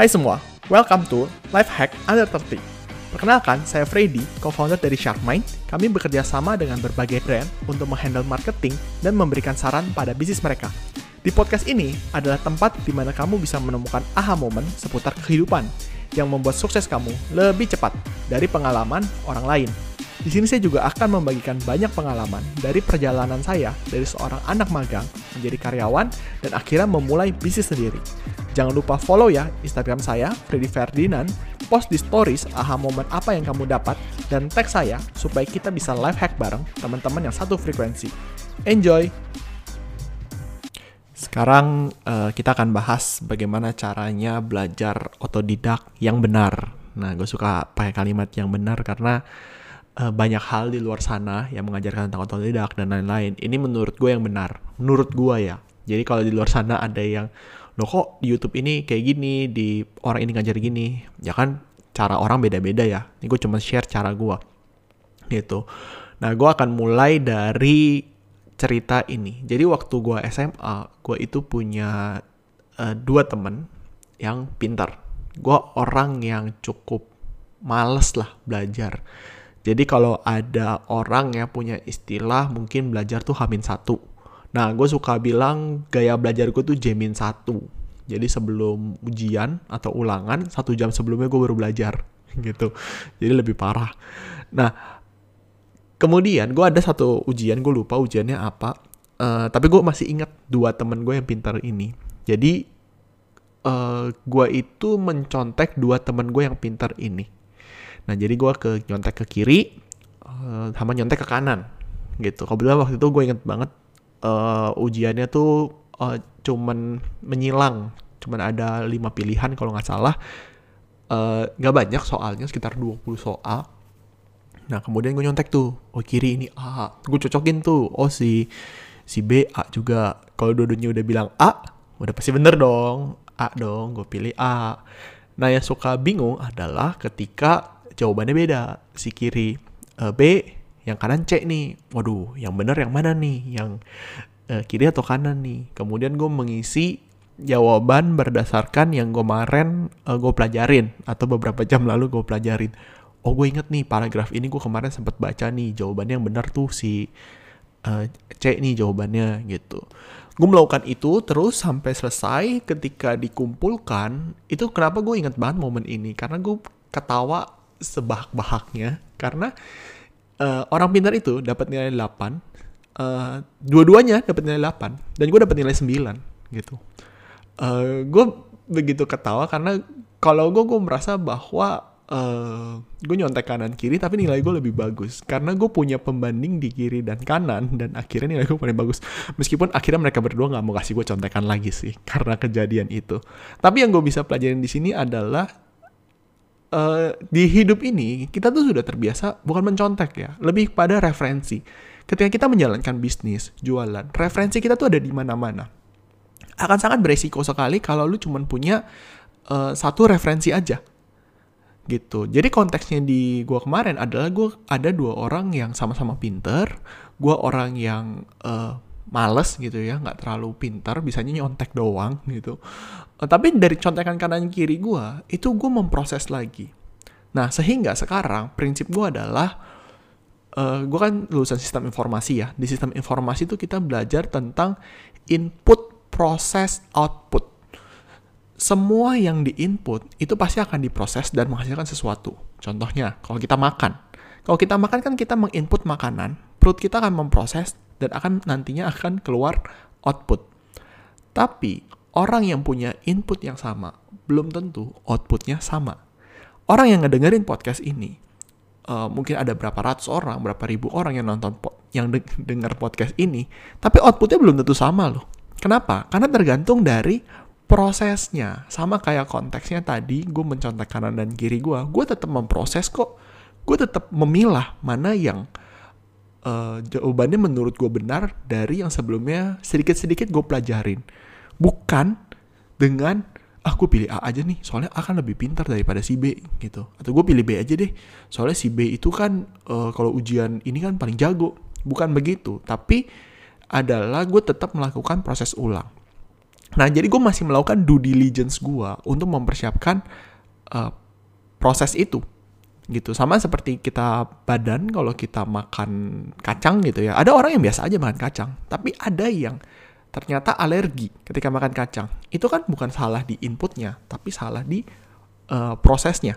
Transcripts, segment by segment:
Hai semua, welcome to Life Hack Under 30. Perkenalkan, saya Freddy, co-founder dari Sharkmind. Kami bekerja sama dengan berbagai brand untuk menghandle marketing dan memberikan saran pada bisnis mereka. Di podcast ini adalah tempat di mana kamu bisa menemukan aha moment seputar kehidupan yang membuat sukses kamu lebih cepat dari pengalaman orang lain. Di sini saya juga akan membagikan banyak pengalaman dari perjalanan saya dari seorang anak magang menjadi karyawan dan akhirnya memulai bisnis sendiri. Jangan lupa follow ya Instagram saya, Freddy Ferdinand, post di stories aha momen apa yang kamu dapat, dan tag saya supaya kita bisa live hack bareng teman-teman yang satu frekuensi. Enjoy! Sekarang uh, kita akan bahas bagaimana caranya belajar otodidak yang benar. Nah, gue suka pakai kalimat yang benar karena uh, banyak hal di luar sana yang mengajarkan tentang otodidak dan lain-lain. Ini menurut gue yang benar. Menurut gue ya. Jadi kalau di luar sana ada yang lo kok di YouTube ini kayak gini, di orang ini ngajar gini, ya kan cara orang beda-beda ya. Ini gue cuma share cara gue. Gitu. Nah, gue akan mulai dari cerita ini. Jadi waktu gue SMA, gue itu punya uh, dua temen yang pintar. Gue orang yang cukup males lah belajar jadi kalau ada orang yang punya istilah mungkin belajar tuh hamin satu. Nah, gue suka bilang gaya belajar gue tuh jamin satu. Jadi sebelum ujian atau ulangan, satu jam sebelumnya gue baru belajar gitu. Jadi lebih parah. Nah, kemudian gue ada satu ujian, gue lupa ujiannya apa. Uh, tapi gue masih ingat dua temen gue yang pintar ini. Jadi uh, gue itu mencontek dua temen gue yang pintar ini Nah jadi gue ke nyontek ke kiri uh, sama nyontek ke kanan gitu. Kebetulan waktu itu gue inget banget uh, ujiannya tuh uh, cuman menyilang, cuman ada lima pilihan kalau nggak salah. Uh, gak banyak soalnya sekitar 20 soal. Nah kemudian gue nyontek tuh, oh kiri ini A, gue cocokin tuh, oh si si B A juga. Kalau dua-duanya udah bilang A, udah pasti bener dong, A dong, gue pilih A. Nah yang suka bingung adalah ketika jawabannya beda. Si kiri uh, B, yang kanan C nih. Waduh, yang benar yang mana nih? Yang uh, kiri atau kanan nih? Kemudian gue mengisi jawaban berdasarkan yang gue kemarin uh, gue pelajarin atau beberapa jam lalu gue pelajarin. Oh gue inget nih paragraf ini gue kemarin sempat baca nih jawabannya yang benar tuh si uh, C nih jawabannya gitu. Gue melakukan itu terus sampai selesai ketika dikumpulkan itu kenapa gue inget banget momen ini karena gue ketawa sebahak-bahaknya. Karena uh, orang pintar itu dapat nilai 8 uh, eh, dua-duanya dapat nilai 8 dan gue dapat nilai 9 gitu. Uh, eh, gue begitu ketawa karena kalau gue gue merasa bahwa uh, gue nyontek kanan kiri tapi nilai gue lebih bagus. Karena gue punya pembanding di kiri dan kanan dan akhirnya nilai gue paling bagus. Meskipun akhirnya mereka berdua nggak mau kasih gue contekan lagi sih karena kejadian itu. Tapi yang gue bisa pelajarin di sini adalah uh, di hidup ini kita tuh sudah terbiasa bukan mencontek ya, lebih pada referensi. Ketika kita menjalankan bisnis, jualan, referensi kita tuh ada di mana-mana. Akan sangat beresiko sekali kalau lu cuma punya uh, satu referensi aja. Gitu. Jadi konteksnya di gua kemarin adalah gua ada dua orang yang sama-sama pinter, gua orang yang uh, males gitu ya, nggak terlalu pintar, bisanya nyontek doang gitu. Uh, tapi dari contekan kanan kiri gue, itu gue memproses lagi. Nah, sehingga sekarang prinsip gue adalah, uh, gue kan lulusan sistem informasi ya. Di sistem informasi itu kita belajar tentang input, proses, output. Semua yang di input itu pasti akan diproses dan menghasilkan sesuatu. Contohnya, kalau kita makan. Kalau kita makan kan kita menginput makanan, perut kita akan memproses dan akan nantinya akan keluar output. Tapi orang yang punya input yang sama belum tentu outputnya sama. Orang yang ngedengerin podcast ini uh, mungkin ada berapa ratus orang, berapa ribu orang yang nonton yang de denger podcast ini, tapi outputnya belum tentu sama loh. Kenapa? Karena tergantung dari prosesnya. Sama kayak konteksnya tadi, gue mencontek kanan dan kiri gue, gue tetap memproses kok. Gue tetap memilah mana yang uh, jawabannya menurut gue benar dari yang sebelumnya sedikit-sedikit gue pelajarin. Bukan dengan ah pilih A aja nih soalnya A kan lebih pintar daripada si B gitu. Atau gue pilih B aja deh soalnya si B itu kan uh, kalau ujian ini kan paling jago. Bukan begitu tapi adalah gue tetap melakukan proses ulang. Nah, jadi gue masih melakukan due diligence gue untuk mempersiapkan uh, proses itu gitu. Sama seperti kita badan kalau kita makan kacang gitu ya. Ada orang yang biasa aja makan kacang tapi ada yang ternyata alergi ketika makan kacang. Itu kan bukan salah di inputnya tapi salah di uh, prosesnya.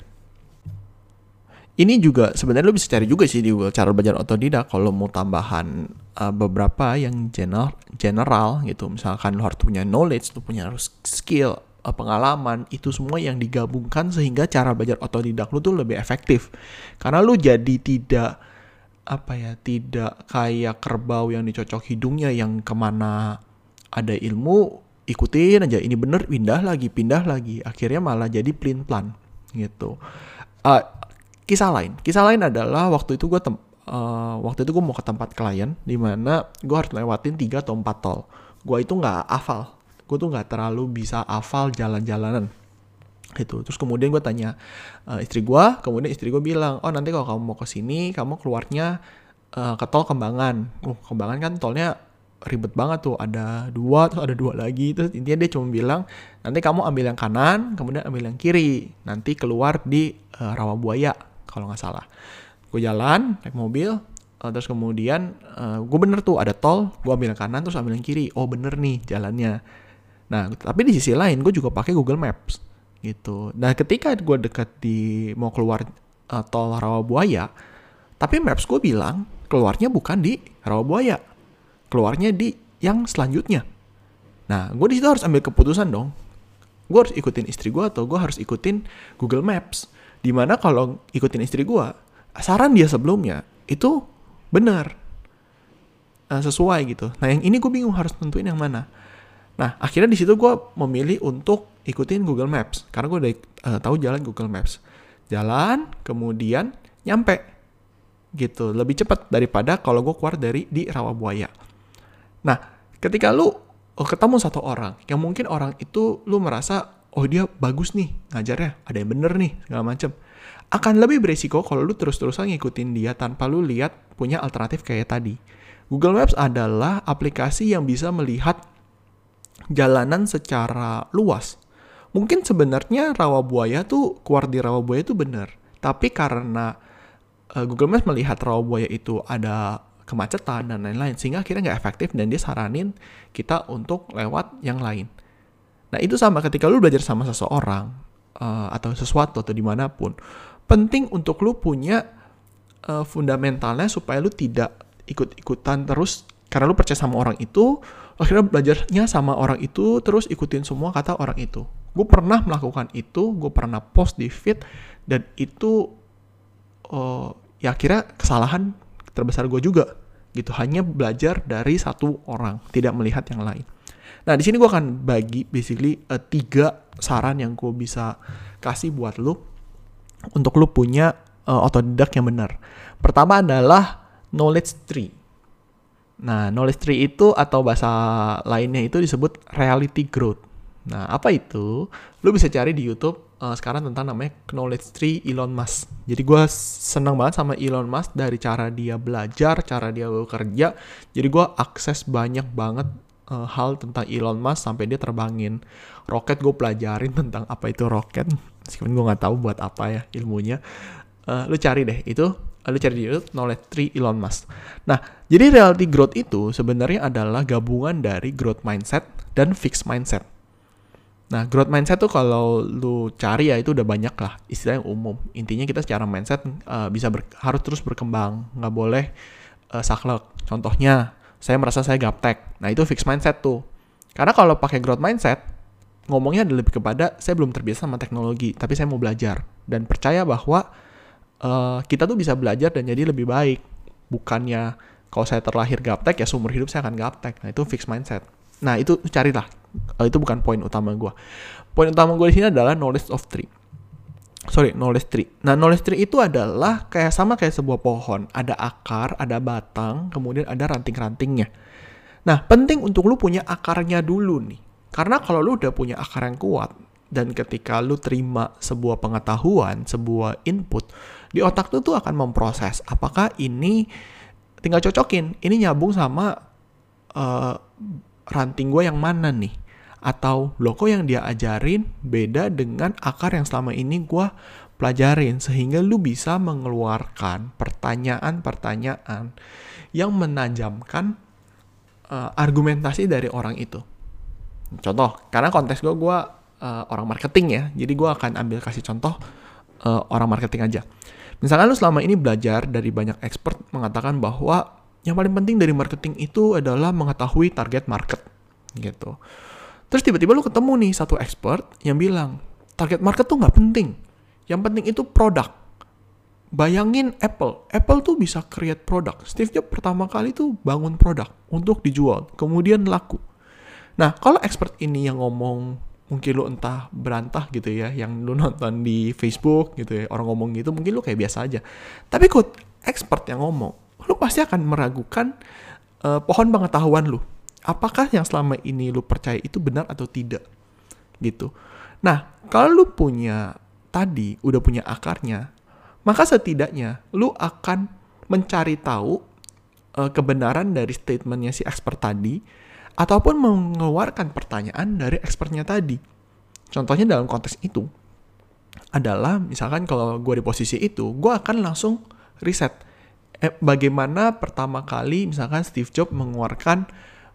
Ini juga sebenarnya lo bisa cari juga sih di Google cara belajar otodidak. Kalau mau tambahan uh, beberapa yang general general gitu. Misalkan lo harus punya knowledge lo punya harus skill pengalaman itu semua yang digabungkan sehingga cara belajar otodidak lu tuh lebih efektif. Karena lu jadi tidak apa ya tidak kayak kerbau yang dicocok hidungnya yang ke mana ada ilmu ikutin aja ini bener pindah lagi pindah lagi. Akhirnya malah jadi plin plan gitu. Uh, kisah lain. Kisah lain adalah waktu itu gue uh, waktu itu gue mau ke tempat klien di mana gue harus lewatin tiga atau empat tol. Gue itu nggak hafal gue tuh nggak terlalu bisa hafal jalan-jalanan. Itu terus kemudian gue tanya uh, istri gue kemudian istri gue bilang oh nanti kalau kamu mau ke sini kamu keluarnya uh, ke tol kembangan. Uh kembangan kan tolnya ribet banget tuh. Ada dua terus ada dua lagi. Terus intinya dia cuma bilang nanti kamu ambil yang kanan kemudian ambil yang kiri. Nanti keluar di uh, rawa buaya kalau nggak salah. Gue jalan naik mobil terus kemudian uh, gue bener tuh ada tol gue ambil yang kanan terus ambil yang kiri. Oh bener nih jalannya nah tapi di sisi lain gue juga pakai Google Maps gitu. Nah ketika gue dekat di mau keluar uh, tol Rawabuaya tapi Maps gue bilang keluarnya bukan di Rawabuaya keluarnya di yang selanjutnya. Nah gue di situ harus ambil keputusan dong. Gue harus ikutin istri gue atau gue harus ikutin Google Maps di mana kalau ikutin istri gue saran dia sebelumnya itu benar uh, sesuai gitu. Nah yang ini gue bingung harus tentuin yang mana nah akhirnya di situ gue memilih untuk ikutin Google Maps karena gue udah uh, tahu jalan Google Maps. Jalan kemudian nyampe. Gitu lebih cepat daripada kalau gue keluar dari di Rawabuaya. Nah ketika lu oh, ketemu satu orang yang mungkin orang itu lu merasa oh dia bagus nih ngajarnya ada yang bener nih segala macem. Akan lebih beresiko kalau lu terus-terusan ngikutin dia tanpa lu lihat punya alternatif kayak tadi. Google Maps adalah aplikasi yang bisa melihat jalanan secara luas. Mungkin sebenarnya Rawabuaya tuh keluar di Rawabuaya itu benar, tapi karena uh, Google Maps melihat Rawabuaya itu ada kemacetan dan lain-lain sehingga akhirnya nggak efektif dan dia saranin kita untuk lewat yang lain. Nah itu sama ketika lu belajar sama seseorang uh, atau sesuatu atau di mana pun, penting untuk lu punya uh, fundamentalnya supaya lu tidak ikut-ikutan terus karena lu percaya sama orang itu akhirnya belajarnya sama orang itu terus ikutin semua kata orang itu gue pernah melakukan itu gue pernah post di feed dan itu uh, ya kira kesalahan terbesar gue juga gitu hanya belajar dari satu orang tidak melihat yang lain nah di sini gue akan bagi basically uh, tiga saran yang gue bisa kasih buat lu untuk lu punya uh, otodidak yang benar. Pertama adalah knowledge tree. Nah, knowledge tree itu atau bahasa lainnya itu disebut reality growth. Nah, apa itu? Lu bisa cari di YouTube uh, sekarang tentang namanya knowledge tree Elon Musk. Jadi gue senang banget sama Elon Musk dari cara dia belajar, cara dia bekerja. Jadi gue akses banyak banget uh, hal tentang Elon Musk sampai dia terbangin roket. Gue pelajarin tentang apa itu roket meskipun gue nggak tahu buat apa ya ilmunya uh, lu cari deh itu lu cari di YouTube knowledge tree Elon Musk nah jadi reality growth itu sebenarnya adalah gabungan dari growth mindset dan fixed mindset Nah, growth mindset tuh kalau lu cari ya itu udah banyak lah istilah yang umum. Intinya kita secara mindset uh, bisa ber, harus terus berkembang, nggak boleh uh, saklek. Contohnya, saya merasa saya gaptek. Nah, itu fixed mindset tuh. Karena kalau pakai growth mindset, ngomongnya ada lebih kepada saya belum terbiasa sama teknologi, tapi saya mau belajar dan percaya bahwa uh, kita tuh bisa belajar dan jadi lebih baik. Bukannya kalau saya terlahir gaptek ya seumur hidup saya akan gaptek. Nah itu fixed mindset. Nah itu carilah. Uh, itu bukan poin utama gue. Poin utama gue di sini adalah knowledge of tree. Sorry, knowledge tree. Nah, knowledge tree itu adalah kayak sama kayak sebuah pohon. Ada akar, ada batang, kemudian ada ranting-rantingnya. Nah, penting untuk lu punya akarnya dulu nih karena kalau lu udah punya akar yang kuat dan ketika lu terima sebuah pengetahuan, sebuah input, di otak lu tuh akan memproses apakah ini tinggal cocokin, ini nyambung sama uh, ranting gue yang mana nih? atau lo kok yang dia ajarin beda dengan akar yang selama ini gue pelajarin sehingga lu bisa mengeluarkan pertanyaan-pertanyaan yang menajamkan uh, argumentasi dari orang itu. Contoh, karena konteks gue gue uh, orang marketing ya, jadi gue akan ambil kasih contoh uh, orang marketing aja. Misalkan lu selama ini belajar dari banyak expert mengatakan bahwa yang paling penting dari marketing itu adalah mengetahui target market gitu. Terus tiba-tiba lu ketemu nih satu expert yang bilang, target market tuh nggak penting. Yang penting itu produk. Bayangin Apple. Apple tuh bisa create produk. Steve Jobs pertama kali tuh bangun produk untuk dijual. Kemudian laku. Nah, kalau expert ini yang ngomong mungkin lu entah berantah gitu ya, yang lu nonton di Facebook gitu ya, orang ngomong gitu, mungkin lu kayak biasa aja. Tapi kok expert yang ngomong, lu pasti akan meragukan uh, pohon pengetahuan lu apakah yang selama ini lu percaya itu benar atau tidak gitu. Nah, kalau lu punya tadi udah punya akarnya, maka setidaknya lu akan mencari tahu uh, kebenaran dari statementnya si expert tadi ataupun mengeluarkan pertanyaan dari expertnya tadi. Contohnya dalam konteks itu adalah misalkan kalau gue di posisi itu, gue akan langsung riset eh, bagaimana pertama kali misalkan Steve Jobs mengeluarkan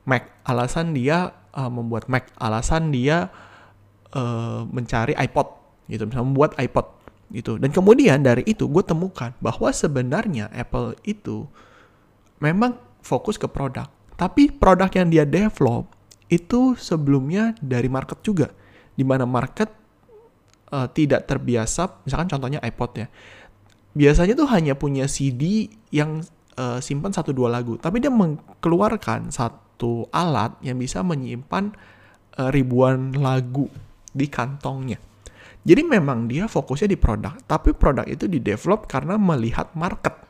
Mac. Alasan dia uh, membuat Mac, alasan dia uh, mencari iPod gitu, misalnya membuat iPod gitu. Dan kemudian dari itu gue temukan bahwa sebenarnya Apple itu memang fokus ke produk, tapi produk yang dia develop itu sebelumnya dari market juga, di mana market uh, tidak terbiasa, misalkan contohnya iPod ya, biasanya tuh hanya punya CD yang uh, simpan satu dua lagu, tapi dia mengeluarkan satu alat yang bisa menyimpan uh, ribuan lagu di kantongnya. Jadi memang dia fokusnya di produk, tapi produk itu di develop karena melihat market.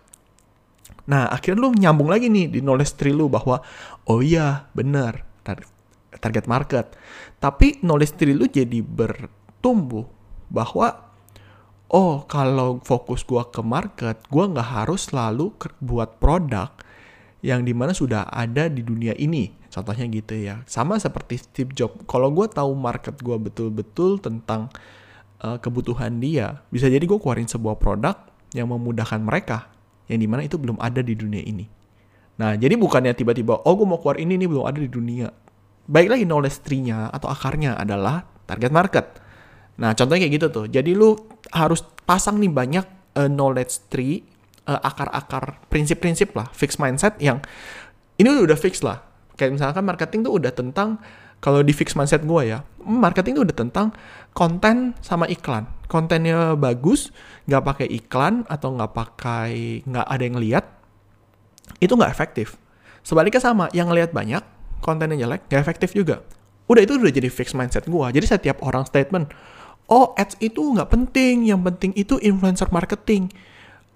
Nah, akhirnya lu nyambung lagi nih di knowledge tree lu bahwa oh iya, benar tar target market. Tapi knowledge tree lu jadi bertumbuh bahwa oh kalau fokus gua ke market, gua nggak harus selalu buat produk yang di mana sudah ada di dunia ini. Contohnya gitu ya. Sama seperti Steve Jobs. Kalau gue tahu market gue betul-betul tentang uh, kebutuhan dia, bisa jadi gue keluarin sebuah produk yang memudahkan mereka. Yang di mana itu belum ada di dunia ini. Nah, jadi bukannya tiba-tiba, oh gue mau keluar ini, ini belum ada di dunia. Baik lagi knowledge tree-nya atau akarnya adalah target market. Nah, contohnya kayak gitu tuh. Jadi lu harus pasang nih banyak uh, knowledge tree uh, akar-akar prinsip-prinsip lah, fix mindset yang ini udah fix lah. Kayak misalkan marketing tuh udah tentang kalau di fix mindset gue ya, marketing tuh udah tentang konten sama iklan. Kontennya bagus, nggak pakai iklan atau nggak pakai nggak ada yang lihat, itu nggak efektif. Sebaliknya sama, yang ngelihat banyak, kontennya jelek, nggak efektif juga. Udah itu udah jadi fix mindset gue. Jadi setiap orang statement, oh ads itu nggak penting, yang penting itu influencer marketing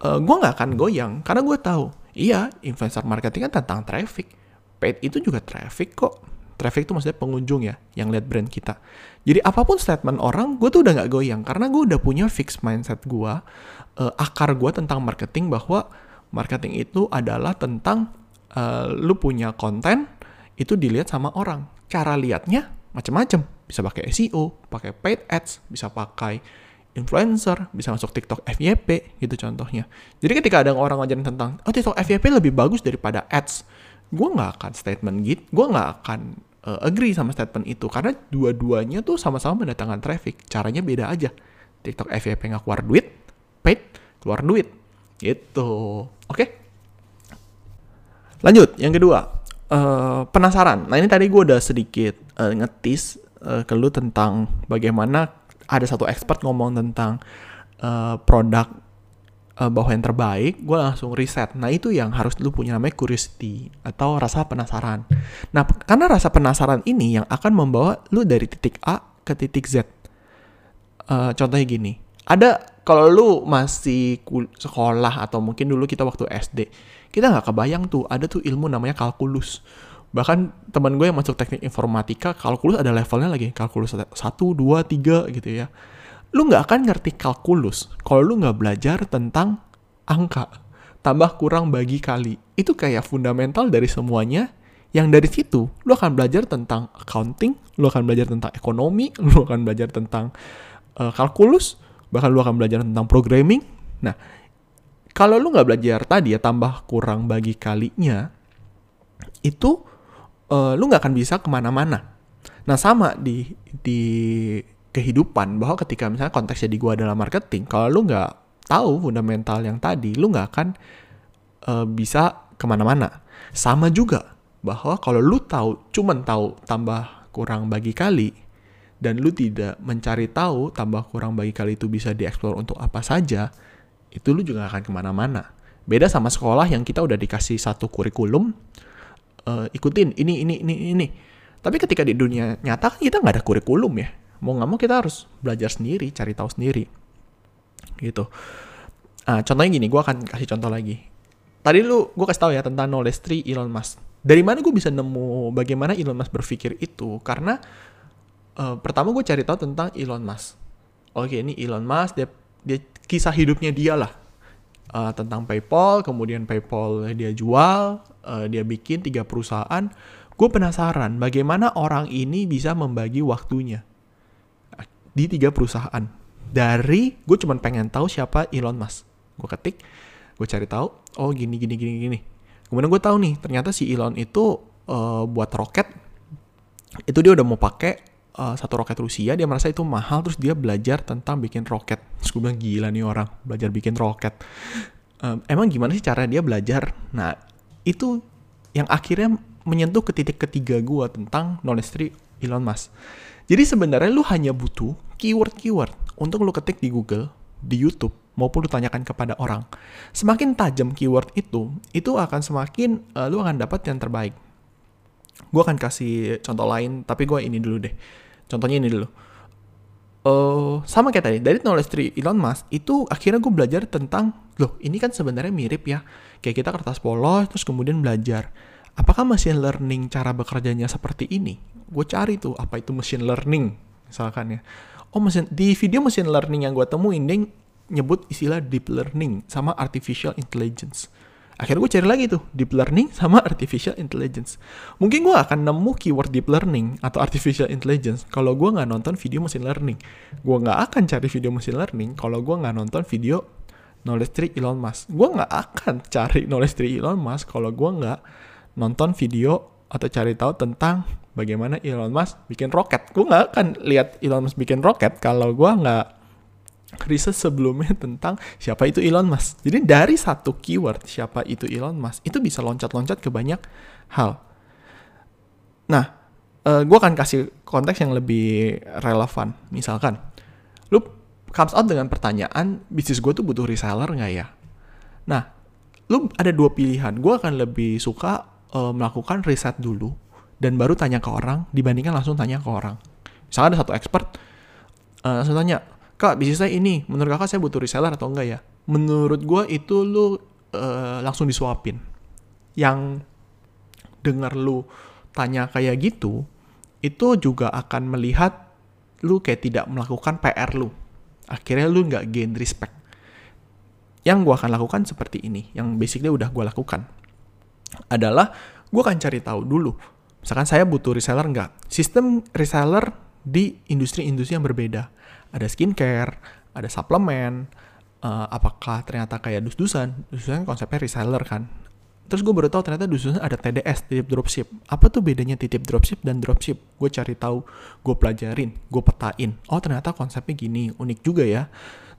uh, eh, gue nggak akan goyang karena gue tahu iya influencer marketing kan tentang traffic paid itu juga traffic kok traffic itu maksudnya pengunjung ya yang lihat brand kita. Jadi apa pun statement orang gue tuh udah nggak goyang. Karena gue udah punya fix mindset gue uh, akar gue tentang marketing bahwa marketing itu adalah tentang uh, lu punya konten itu dilihat sama orang. Cara lihatnya macam-macam bisa pakai SEO pakai paid ads bisa pakai influencer, bisa masuk TikTok FYP gitu contohnya. Jadi ketika ada orang ngajarin tentang, oh TikTok FYP lebih bagus daripada ads, gue nggak akan statement gitu, gue nggak akan uh, agree sama statement itu karena dua-duanya tuh sama-sama mendatangkan traffic, caranya beda aja. TikTok FYP nggak keluar duit, paid keluar duit, gitu. Oke? Okay? Lanjut, yang kedua, uh, penasaran. Nah ini tadi gue udah sedikit uh, ngetis uh, ke lu tentang bagaimana ada satu expert ngomong tentang uh, produk uh, bahwa yang terbaik, gue langsung riset. Nah itu yang harus lu punya namanya curiosity atau rasa penasaran. Nah karena rasa penasaran ini yang akan membawa lu dari titik A ke titik Z. Uh, contohnya gini, ada kalau lu masih sekolah atau mungkin dulu kita waktu SD, kita nggak kebayang tuh ada tuh ilmu namanya kalkulus bahkan teman gue yang masuk teknik informatika kalkulus ada levelnya lagi kalkulus satu dua tiga gitu ya lu nggak akan ngerti kalkulus kalau lu nggak belajar tentang angka tambah kurang bagi kali itu kayak fundamental dari semuanya yang dari situ lu akan belajar tentang accounting, lu akan belajar tentang ekonomi, lu akan belajar tentang uh, kalkulus, bahkan lu akan belajar tentang programming. Nah, kalau lu nggak belajar tadi ya tambah kurang bagi kalinya, itu uh, lu nggak akan bisa ke mana-mana. Nah sama di di kehidupan bahwa ketika misalnya konteksnya di gua adalah marketing, kalau lu nggak tahu fundamental yang tadi, lu nggak akan uh, bisa ke mana-mana. Sama juga bahwa kalau lu tahu, cuman tahu tambah kurang bagi kali, dan lu tidak mencari tahu tambah kurang bagi kali itu bisa dieksplor untuk apa saja, itu lu juga akan ke mana-mana. Beda sama sekolah yang kita udah dikasih satu kurikulum, uh, ikutin ini, ini, ini, ini. Tapi ketika di dunia nyata kita nggak ada kurikulum ya. Mau nggak mau kita harus belajar sendiri, cari tahu sendiri. Gitu. Uh, contohnya gini, gue akan kasih contoh lagi. Tadi lu, gue kasih tahu ya tentang knowledge tree Elon Musk. Dari mana gue bisa nemu bagaimana Elon Musk berpikir itu? Karena uh, pertama gue cari tahu tentang Elon Musk. Oke, ini Elon Musk, dia, dia kisah hidupnya dia lah. Uh, tentang PayPal, kemudian PayPal dia jual, uh, dia bikin tiga perusahaan. Gue penasaran bagaimana orang ini bisa membagi waktunya di tiga perusahaan. Dari gue cuma pengen tahu siapa Elon Musk. Gue ketik, gue cari tahu, oh gini gini gini gini. Kemudian gue tahu nih, ternyata si Elon itu uh, buat roket. Itu dia udah mau pakai uh, satu roket Rusia, dia merasa itu mahal, terus dia belajar tentang bikin roket. Terus gue bilang gila nih orang, belajar bikin roket. Um, emang gimana sih cara dia belajar? Nah, itu yang akhirnya menyentuh ke titik ketiga gue tentang knowledge Elon Musk. Jadi sebenarnya lu hanya butuh keyword-keyword untuk lu ketik di Google, di YouTube, maupun lu tanyakan kepada orang. Semakin tajam keyword itu, itu akan semakin uh, lu akan dapat yang terbaik. Gue akan kasih contoh lain, tapi gue ini dulu deh. Contohnya ini dulu. Uh, sama kayak tadi, dari knowledge tree Elon Musk, itu akhirnya gue belajar tentang, loh ini kan sebenarnya mirip ya. Kayak kita kertas polos, terus kemudian belajar. Apakah machine learning cara bekerjanya seperti ini? Gue cari tuh apa itu machine learning misalkan ya. Oh mesin di video machine learning yang gue temuin dia nyebut istilah deep learning sama artificial intelligence. Akhirnya gue cari lagi tuh deep learning sama artificial intelligence. Mungkin gue akan nemu keyword deep learning atau artificial intelligence kalau gue nggak nonton video machine learning. Gue nggak akan cari video machine learning kalau gue nggak nonton video knowledge tree Elon Musk. Gue nggak akan cari knowledge tree Elon Musk kalau gue nggak nonton video atau cari tahu tentang bagaimana Elon Musk bikin roket. Gue nggak akan lihat Elon Musk bikin roket kalau gue nggak riset sebelumnya tentang siapa itu Elon Musk. Jadi dari satu keyword siapa itu Elon Musk itu bisa loncat-loncat ke banyak hal. Nah, uh, eh, gue akan kasih konteks yang lebih relevan. Misalkan, lu comes out dengan pertanyaan, bisnis gue tuh butuh reseller nggak ya? Nah, lu ada dua pilihan. Gue akan lebih suka uh, melakukan riset dulu dan baru tanya ke orang dibandingkan langsung tanya ke orang. Misalnya ada satu expert uh, langsung tanya, "Kak, bisnis saya ini, menurut Kakak saya butuh reseller atau enggak ya?" Menurut gue itu lu uh, langsung disuapin. Yang dengar lu tanya kayak gitu, itu juga akan melihat lu kayak tidak melakukan PR lu. Akhirnya lu nggak gain respect. Yang gue akan lakukan seperti ini, yang basically udah gue lakukan adalah gue akan cari tahu dulu. Misalkan saya butuh reseller nggak? Sistem reseller di industri-industri yang berbeda. Ada skincare, ada suplemen, uh, apakah ternyata kayak dus-dusan? Dus-dusan konsepnya reseller kan. Terus gue baru tahu ternyata dus-dusan ada TDS, titip dropship. Apa tuh bedanya titip dropship dan dropship? Gue cari tahu, gue pelajarin, gue petain. Oh ternyata konsepnya gini, unik juga ya.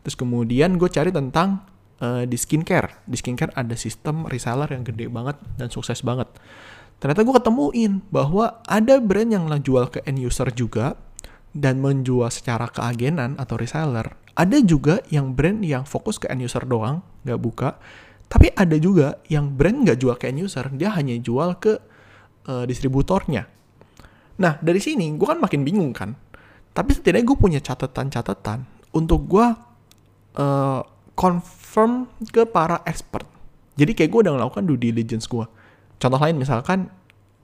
Terus kemudian gue cari tentang uh, di skincare. Di skincare ada sistem reseller yang gede banget dan sukses banget. Ternyata gue ketemuin bahwa ada brand yang jual ke end user juga dan menjual secara keagenan atau reseller. Ada juga yang brand yang fokus ke end user doang, nggak buka. Tapi ada juga yang brand nggak jual ke end user, dia hanya jual ke uh, distributornya. Nah, dari sini gue kan makin bingung kan. Tapi setidaknya gue punya catatan-catatan untuk gue uh, confirm ke para expert. Jadi kayak gue udah melakukan due diligence gue. Contoh lain misalkan,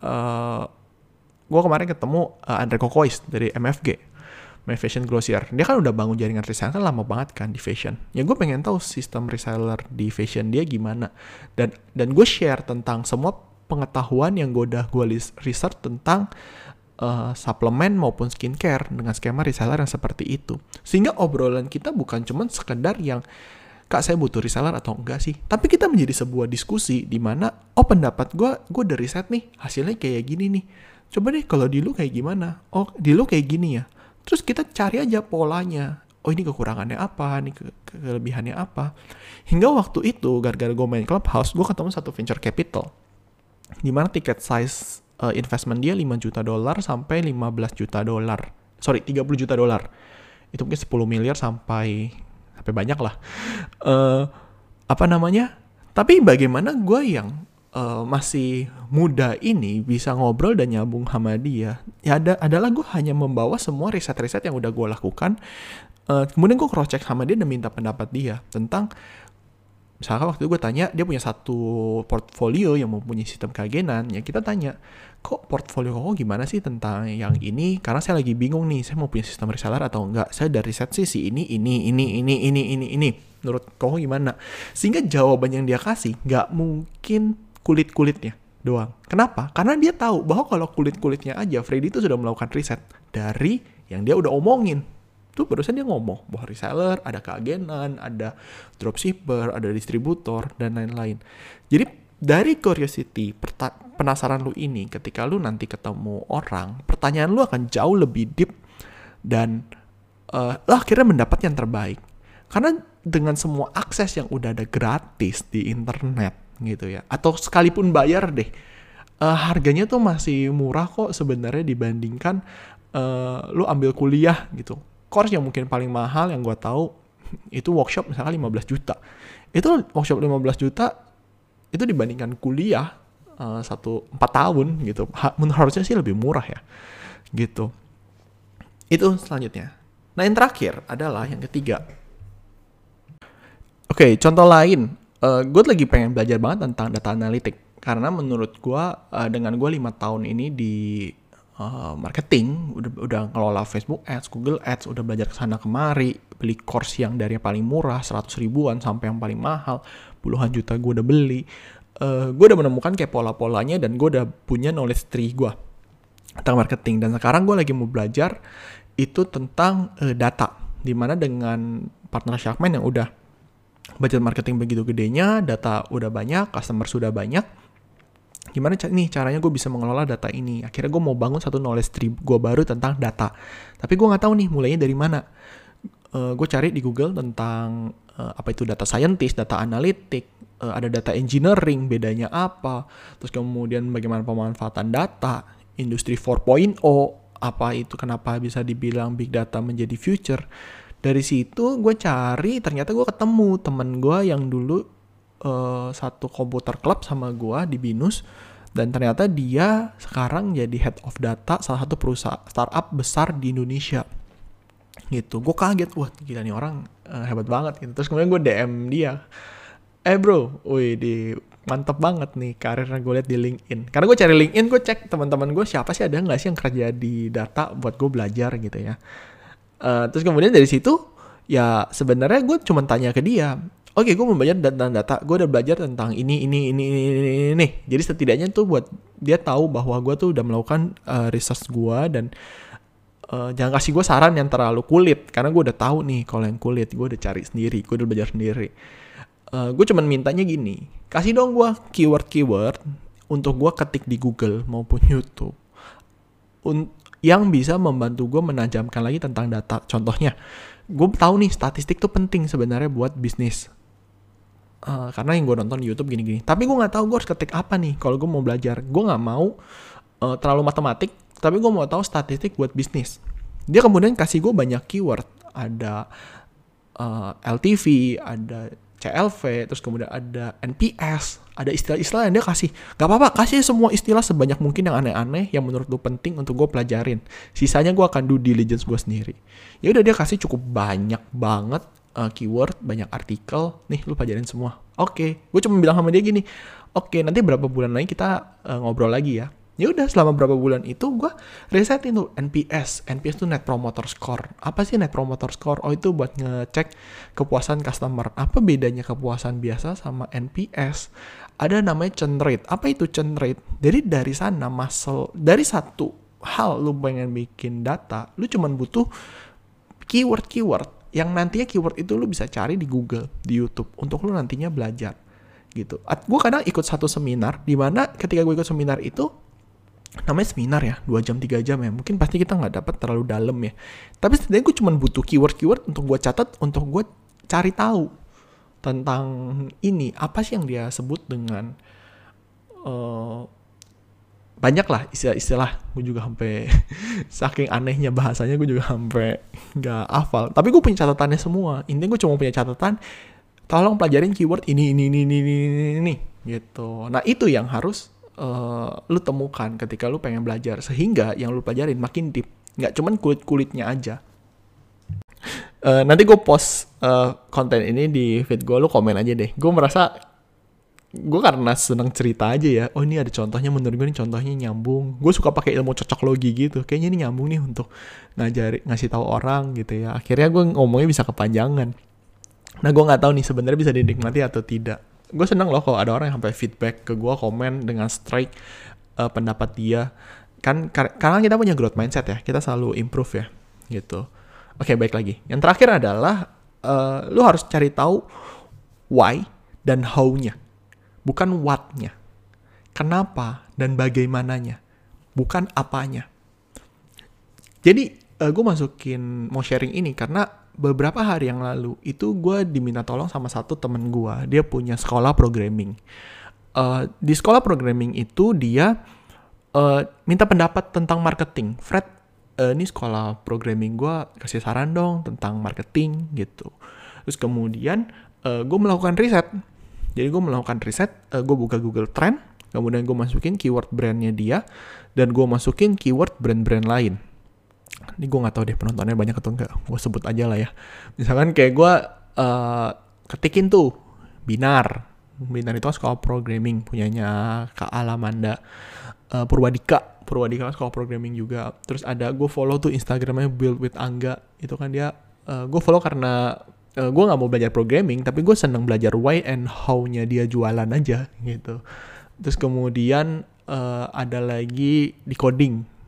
uh, eh, gue kemarin ketemu uh, Andre Kokois dari MFG, My Fashion Grocer. Dia kan udah bangun jaringan reseller kan lama banget kan di fashion. Ya gue pengen tahu sistem reseller di fashion dia gimana. Dan dan gue share tentang semua pengetahuan yang gue udah gue research tentang uh, suplemen maupun skincare dengan skema reseller yang seperti itu. Sehingga obrolan kita bukan cuma sekedar yang kak saya butuh reseller atau enggak sih? Tapi kita menjadi sebuah diskusi di mana oh pendapat gue gue udah riset nih hasilnya kayak gini nih. Coba deh kalau di lu kayak gimana? Oh di lu kayak gini ya. Terus kita cari aja polanya. Oh ini kekurangannya apa? Ini ke kelebihannya apa? Hingga waktu itu gara-gara gue main clubhouse gue ketemu satu venture capital. Di mana tiket size uh, investment dia 5 juta dolar sampai 15 juta dolar. Sorry 30 juta dolar. Itu mungkin 10 miliar sampai sampai banyak lah. Uh, apa namanya? Tapi bagaimana gue yang uh, masih muda ini bisa ngobrol dan nyambung sama dia? Ya ada adalah gue hanya membawa semua riset-riset yang udah gue lakukan. Uh, kemudian gue cross check sama dia dan minta pendapat dia tentang misalkan waktu itu gue tanya dia punya satu portfolio yang mempunyai sistem keagenan ya kita tanya kok portfolio kok gimana sih tentang yang ini? Karena saya lagi bingung nih saya mau punya sistem reseller atau enggak? Saya dari riset sih si ini ini ini ini ini ini ini. Menurut kok gimana? Sehingga jawaban yang dia kasih nggak mungkin kulit kulitnya doang. Kenapa? Karena dia tahu bahwa kalau kulit kulitnya aja Freddy itu sudah melakukan riset dari yang dia udah omongin tuh barusan dia ngomong bahwa reseller, ada keagenan, ada dropshipper, ada distributor, dan lain-lain. Jadi dari curiosity, penasaran lu ini, ketika lu nanti ketemu orang, pertanyaan lu akan jauh lebih deep dan uh, lu akhirnya mendapat yang terbaik. Karena dengan semua akses yang udah ada gratis di internet gitu ya, atau sekalipun bayar deh, uh, harganya tuh masih murah kok sebenarnya dibandingkan uh, lu ambil kuliah gitu course yang mungkin paling mahal yang gue tahu itu workshop misalnya 15 juta. Itu workshop 15 juta itu dibandingkan kuliah uh, satu empat tahun gitu. Ha, harusnya sih lebih murah ya. Gitu. Itu selanjutnya. Nah yang terakhir adalah yang ketiga. Oke, okay, contoh lain. Uh, gue lagi pengen belajar banget tentang data analitik. Karena menurut gue, uh, dengan gue lima tahun ini di uh, marketing, udah udah ngelola Facebook Ads, Google Ads, udah belajar ke sana kemari, beli course yang dari yang paling murah 100 ribuan sampai yang paling mahal, puluhan juta gue udah beli. Uh, gue udah menemukan kayak pola-polanya dan gue udah punya knowledge tree gue tentang marketing dan sekarang gue lagi mau belajar itu tentang uh, data di mana dengan partner Sharkman yang udah budget marketing begitu gedenya, data udah banyak, customer sudah banyak, gimana nih caranya gue bisa mengelola data ini? Akhirnya gue mau bangun satu knowledge tree gue baru tentang data. Tapi gue nggak tahu nih mulainya dari mana. Uh, gue cari di Google tentang uh, apa itu data scientist data analitik uh, ada data engineering bedanya apa terus kemudian bagaimana pemanfaatan data industri 4.0 apa itu kenapa bisa dibilang big data menjadi future. Dari situ gue cari ternyata gue ketemu temen gue yang dulu uh, satu komputer club sama gua di Binus dan ternyata dia sekarang jadi head of data salah satu perusahaan startup besar di Indonesia. Gitu. Gue kaget wah gila nih orang uh, hebat banget. Gitu. Terus kemudian gue DM dia eh bro wih di mantep banget nih karirnya gue liat di LinkedIn. Karena gue cari LinkedIn gue cek teman-teman gue siapa sih ada nggak sih yang kerja di data buat gue belajar gitu ya. Uh, terus kemudian dari situ ya sebenarnya gue cuma tanya ke dia oke okay, gue belajar tentang data. Gue udah belajar tentang ini ini ini ini ini, ini, ini. jadi setidaknya tuh buat dia tahu bahwa gue tuh udah melakukan uh, research gue dan uh, jangan kasih gue saran yang terlalu kulit. Karena gue udah tahu nih kalau yang kulit gue udah cari sendiri gue udah belajar sendiri. Uh, eh, gue cuman mintanya gini. Kasih dong gue keyword keyword untuk gue ketik di Google maupun YouTube. Un yang bisa membantu gue menajamkan lagi tentang data. Contohnya gue tahu nih statistik tuh penting sebenarnya buat bisnis uh, karena yang gue nonton di YouTube gini-gini. Tapi gue nggak tahu gue harus ketik apa nih kalau gue mau belajar. Gue nggak mau uh, terlalu matematik, tapi gue mau tahu statistik buat bisnis. Dia kemudian kasih gue banyak keyword. Ada uh, eh, LTV, ada CLV, terus kemudian ada NPS, ada istilah-istilah yang dia kasih. Gak apa-apa, kasih semua istilah sebanyak mungkin yang aneh-aneh yang menurut lu penting untuk gue pelajarin. Sisanya gue akan do diligence gue sendiri. Ya udah dia kasih cukup banyak banget uh, keyword, banyak artikel, nih lu pelajarin semua. Oke, okay. gue cuma bilang sama dia gini, oke okay, nanti berapa bulan lagi kita uh, ngobrol lagi ya. ya udah selama berapa bulan itu gue resetin tuh NPS NPS tuh Net Promoter Score. Apa sih Net Promoter Score? Oh itu buat ngecek kepuasan customer. Apa bedanya kepuasan biasa sama NPS ada namanya churn rate. Apa itu churn rate? Jadi dari sana muscle dari satu hal lu pengen bikin data lu cuman butuh keyword-keyword yang nantinya keyword itu lu bisa cari di Google di YouTube untuk lu nantinya belajar gitu. Gue kadang ikut satu seminar di mana ketika gue ikut seminar itu namanya seminar ya dua jam tiga jam ya mungkin pasti kita nggak dapat terlalu dalam ya tapi setidaknya gue cuma butuh keyword keyword untuk gue catat untuk gue cari tahu tentang ini apa sih yang dia sebut dengan uh, banyak lah istilah-istilah. Gue juga sampai saking anehnya bahasanya gue juga sampai nggak hafal. Tapi gue punya catatannya semua. Intinya gue cuma punya catatan tolong pelajarin keyword ini ini ini ini ini, ini gitu. Nah itu yang harus uh, lu temukan ketika lu pengen belajar. Sehingga yang lu pelajarin makin deep. Nggak cuman kulit kulitnya aja. Uh, nanti gue post uh, konten ini di feed gue lu komen aja deh. Gue merasa gue karena seneng cerita aja ya oh ini ada contohnya menurut gue ini contohnya nyambung. Gue suka pakai ilmu cocok logi gitu kayaknya ini nyambung nih untuk ngajari ngasih tahu orang gitu ya. Akhirnya gue ngomongnya bisa kepanjangan. Nah gue nggak tahu nih sebenarnya bisa dinikmati atau tidak. Gue seneng loh kalau ada orang yang sampai feedback ke gue komen dengan strike uh, pendapat dia. Kan kar karena kita punya growth mindset ya kita selalu improve ya gitu. Oke okay, baik lagi. Yang terakhir adalah uh, lu harus cari tahu why dan how-nya bukan what-nya. Kenapa dan bagaimananya. Bukan apanya. Jadi uh, eh, gue masukin mau sharing ini karena beberapa hari yang lalu itu gue diminta tolong sama satu temen gue dia punya sekolah programming. Uh, di sekolah programming itu dia uh, minta pendapat tentang marketing. Fred uh, ini sekolah programming gue kasih saran dong tentang marketing gitu. Terus kemudian uh, gue melakukan riset jadi gue melakukan riset uh, gue buka Google Trend kemudian gue masukin keyword brandnya dia dan gue masukin keyword brand-brand lain. Ini gue nggak tahu deh penontonnya banyak atau enggak gue sebut aja lah ya. Misalkan kayak gue uh, ketikin tuh binar. Binar itu sekolah programming punyanya kak Alamanda. Uh, Purwadika. Purwadika sekolah programming juga. Terus ada gue follow tuh instagramnya build with Angga. Itu kan dia uh, gue follow karena uh, gue nggak mau belajar programming tapi gue seneng belajar why and how-nya dia jualan aja gitu terus kemudian uh, ada lagi di coding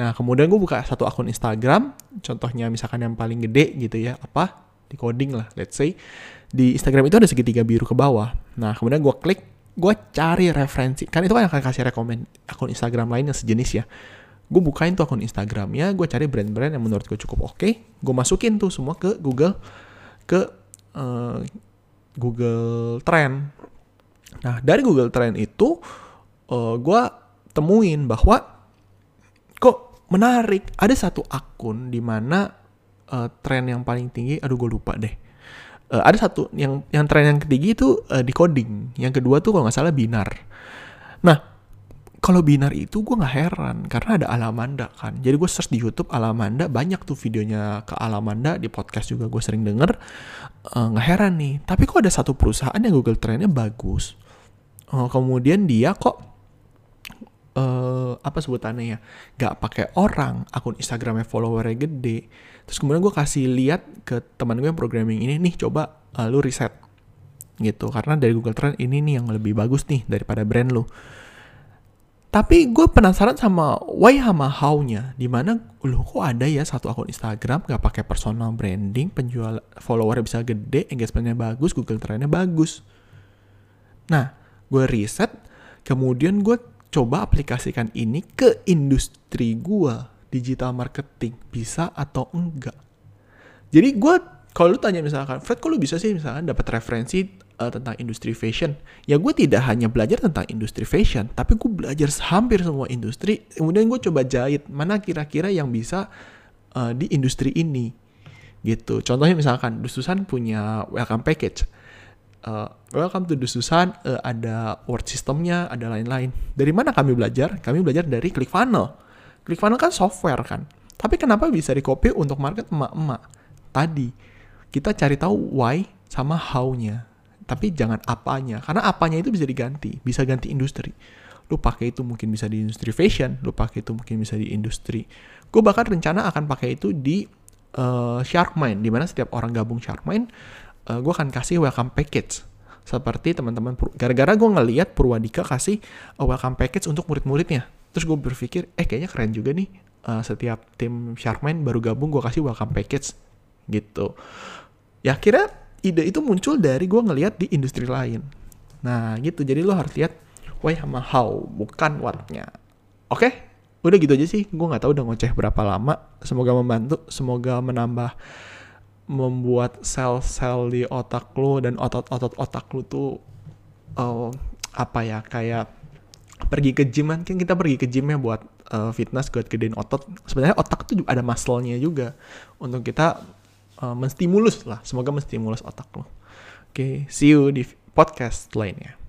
Nah, kemudian gue buka satu akun Instagram, contohnya misalkan yang paling gede gitu ya, apa? Di coding lah, let's say. Di Instagram itu ada segitiga biru ke bawah. Nah, kemudian gue klik, gue cari referensi. Kan itu kan akan kasih rekomend akun Instagram lain yang sejenis ya. Gue bukain tuh akun Instagramnya, gue cari brand-brand yang menurut gue cukup oke. Okay. Gue masukin tuh semua ke Google, ke uh, Google Trend. Nah, dari Google Trend itu, uh, gue temuin bahwa kok menarik ada satu akun di mana uh, tren yang paling tinggi aduh gue lupa deh. Uh, ada satu yang yang tren yang ketiga itu uh, di coding yang kedua tuh kalau nggak salah binar. Nah kalau binar itu gue nggak heran karena ada Alamanda kan. Jadi gue search di YouTube Alamanda banyak tuh videonya ke Alamanda di podcast juga gue sering denger. Nggak uh, heran nih. Tapi kok ada satu perusahaan yang Google Trendnya bagus? Uh, kemudian dia kok uh, apa sebutannya ya nggak pakai orang akun Instagramnya followernya gede. Terus kemudian gue kasih lihat ke teman gue yang programming ini nih coba uh, lu riset gitu. Karena dari Google Trend ini nih yang lebih bagus nih daripada brand lu tapi gue penasaran sama why sama how-nya. Di mana lu kok ada ya satu akun Instagram gak pakai personal branding penjual follower bisa gede engagementnya bagus Google Trendnya bagus. Nah gue riset kemudian gue coba aplikasikan ini ke industri gua digital marketing bisa atau enggak. Jadi gue kalau lu tanya misalkan Fred kok lu bisa sih misalkan dapat referensi uh, tentang industri fashion ya gue tidak hanya belajar tentang industri fashion tapi gue belajar hampir semua industri kemudian gue coba jahit mana kira-kira yang bisa uh, di industri ini gitu contohnya misalkan Dususan punya welcome package uh, welcome to Dususan, uh, ada word systemnya, ada lain-lain. Dari mana kami belajar? Kami belajar dari ClickFunnels. ClickFunnels kan software kan. Tapi kenapa bisa di copy untuk market emak-emak? Tadi kita cari tahu why sama how-nya. Tapi jangan apanya, karena apanya itu bisa diganti, bisa ganti industri. lu pakai itu mungkin bisa di industri fashion lu pakai itu mungkin bisa di industri. Gue bahkan rencana akan pakai itu di uh, Shark Mind di mana setiap orang gabung Shark Mind uh, gue akan kasih welcome package. Seperti teman-teman gara-gara gue ngeliat Purwadika kasih uh, welcome package untuk murid-muridnya. Terus gue berpikir eh kayaknya keren juga nih uh, setiap tim Sharkman baru gabung gue kasih welcome package. Gitu. Ya kira ide itu muncul dari gue ngeliat di industri lain. Nah gitu. Jadi lo harus lihat why sama how bukan what-nya oke? Okay? udah gitu aja sih. Gue nggak tahu udah ngoceh berapa lama. Semoga membantu semoga menambah membuat sel-sel di otak lo dan otot-otot otak lo tuh uh, apa ya kayak pergi ke gym kan kita pergi ke gym ya buat uh, fitness buat gedein otot. Sebenarnya otak tuh ada muscle-nya juga. Untuk kita uh, menstimulus lah. Semoga menstimulus otak lo. Oke okay, see you di podcast lainnya